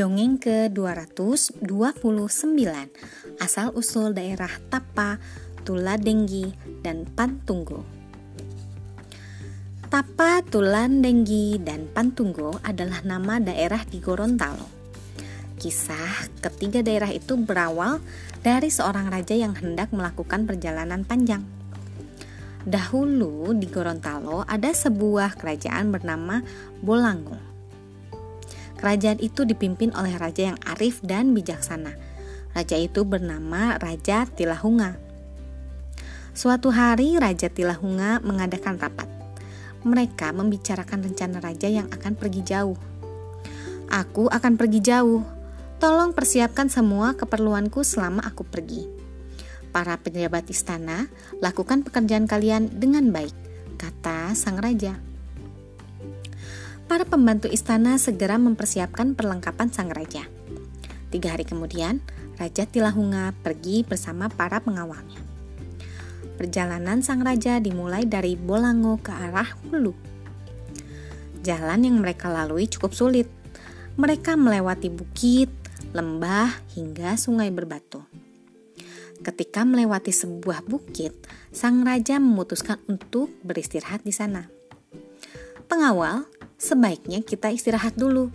Dongeng ke-229 Asal-usul daerah Tapa, Tuladenggi, dan Pantunggo. Tapa, Tulandenggi, dan Pantunggo adalah nama daerah di Gorontalo. Kisah ketiga daerah itu berawal dari seorang raja yang hendak melakukan perjalanan panjang. Dahulu di Gorontalo ada sebuah kerajaan bernama Bolango Kerajaan itu dipimpin oleh raja yang arif dan bijaksana. Raja itu bernama Raja Tilahunga. Suatu hari Raja Tilahunga mengadakan rapat. Mereka membicarakan rencana raja yang akan pergi jauh. Aku akan pergi jauh. Tolong persiapkan semua keperluanku selama aku pergi. Para pejabat istana, lakukan pekerjaan kalian dengan baik, kata sang raja para pembantu istana segera mempersiapkan perlengkapan sang raja. Tiga hari kemudian, Raja Tilahunga pergi bersama para pengawalnya. Perjalanan sang raja dimulai dari Bolango ke arah hulu. Jalan yang mereka lalui cukup sulit. Mereka melewati bukit, lembah, hingga sungai berbatu. Ketika melewati sebuah bukit, sang raja memutuskan untuk beristirahat di sana. Pengawal Sebaiknya kita istirahat dulu.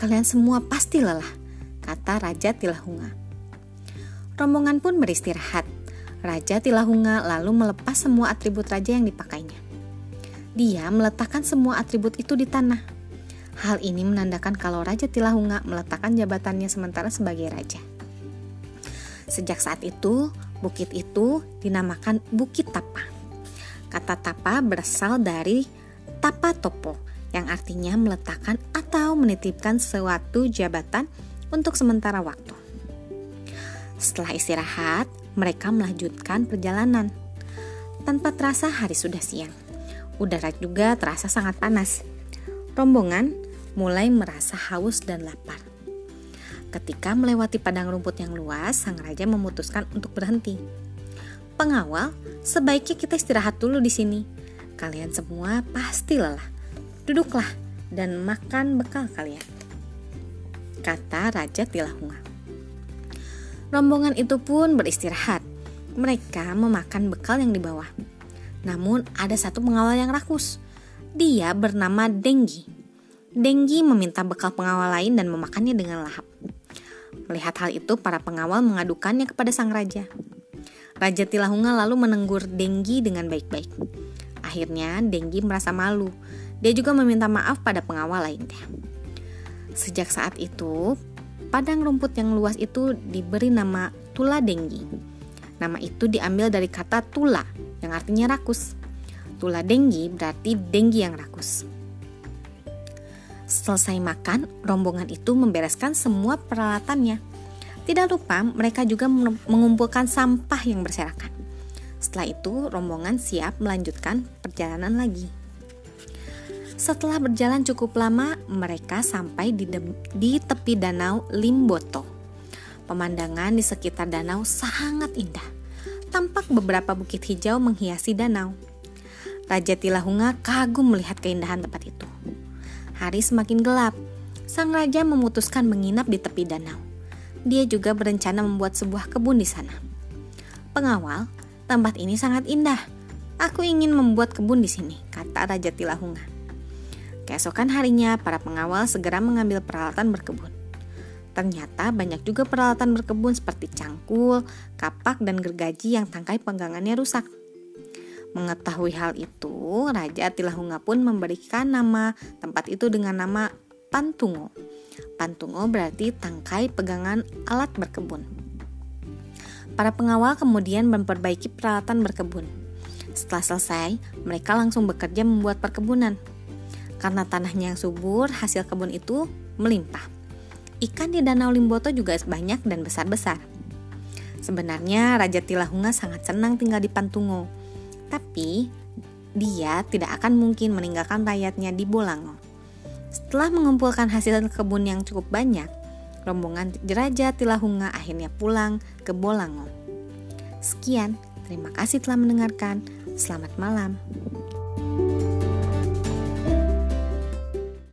Kalian semua pasti lelah, kata Raja Tilahunga. Rombongan pun beristirahat. Raja Tilahunga lalu melepas semua atribut raja yang dipakainya. Dia meletakkan semua atribut itu di tanah. Hal ini menandakan kalau Raja Tilahunga meletakkan jabatannya sementara sebagai raja. Sejak saat itu, bukit itu dinamakan Bukit Tapa. Kata Tapa berasal dari Tapa Topo, yang artinya meletakkan atau menitipkan suatu jabatan untuk sementara waktu. Setelah istirahat, mereka melanjutkan perjalanan. Tanpa terasa hari sudah siang. Udara juga terasa sangat panas. Rombongan mulai merasa haus dan lapar. Ketika melewati padang rumput yang luas, sang raja memutuskan untuk berhenti. Pengawal, sebaiknya kita istirahat dulu di sini. Kalian semua pasti lelah. Duduklah dan makan bekal kalian. Kata Raja Tilahunga. Rombongan itu pun beristirahat. Mereka memakan bekal yang dibawa. Namun ada satu pengawal yang rakus. Dia bernama Denggi. Denggi meminta bekal pengawal lain dan memakannya dengan lahap. Melihat hal itu, para pengawal mengadukannya kepada sang raja. Raja Tilahunga lalu menenggur Denggi dengan baik-baik. Akhirnya, Denggi merasa malu dia juga meminta maaf pada pengawal lainnya. Sejak saat itu, padang rumput yang luas itu diberi nama Tula Denggi. Nama itu diambil dari kata tula yang artinya rakus. Tula Denggi berarti denggi yang rakus. Selesai makan, rombongan itu membereskan semua peralatannya. Tidak lupa, mereka juga mengumpulkan sampah yang berserakan. Setelah itu, rombongan siap melanjutkan perjalanan lagi. Setelah berjalan cukup lama, mereka sampai di, di tepi danau Limboto. Pemandangan di sekitar danau sangat indah. Tampak beberapa bukit hijau menghiasi danau. Raja Tilahunga kagum melihat keindahan tempat itu. Hari semakin gelap. Sang raja memutuskan menginap di tepi danau. Dia juga berencana membuat sebuah kebun di sana. Pengawal, tempat ini sangat indah. Aku ingin membuat kebun di sini, kata Raja Tilahunga. Keesokan harinya, para pengawal segera mengambil peralatan berkebun. Ternyata banyak juga peralatan berkebun seperti cangkul, kapak, dan gergaji yang tangkai pegangannya rusak. Mengetahui hal itu, Raja Tilahunga pun memberikan nama tempat itu dengan nama Pantungo. Pantungo berarti tangkai pegangan alat berkebun. Para pengawal kemudian memperbaiki peralatan berkebun. Setelah selesai, mereka langsung bekerja membuat perkebunan. Karena tanahnya yang subur, hasil kebun itu melimpah. Ikan di Danau Limboto juga banyak dan besar-besar. Sebenarnya Raja Tilahunga sangat senang tinggal di Pantungo, tapi dia tidak akan mungkin meninggalkan rakyatnya di Bolango. Setelah mengumpulkan hasil kebun yang cukup banyak, rombongan Raja Tilahunga akhirnya pulang ke Bolango. Sekian, terima kasih telah mendengarkan. Selamat malam.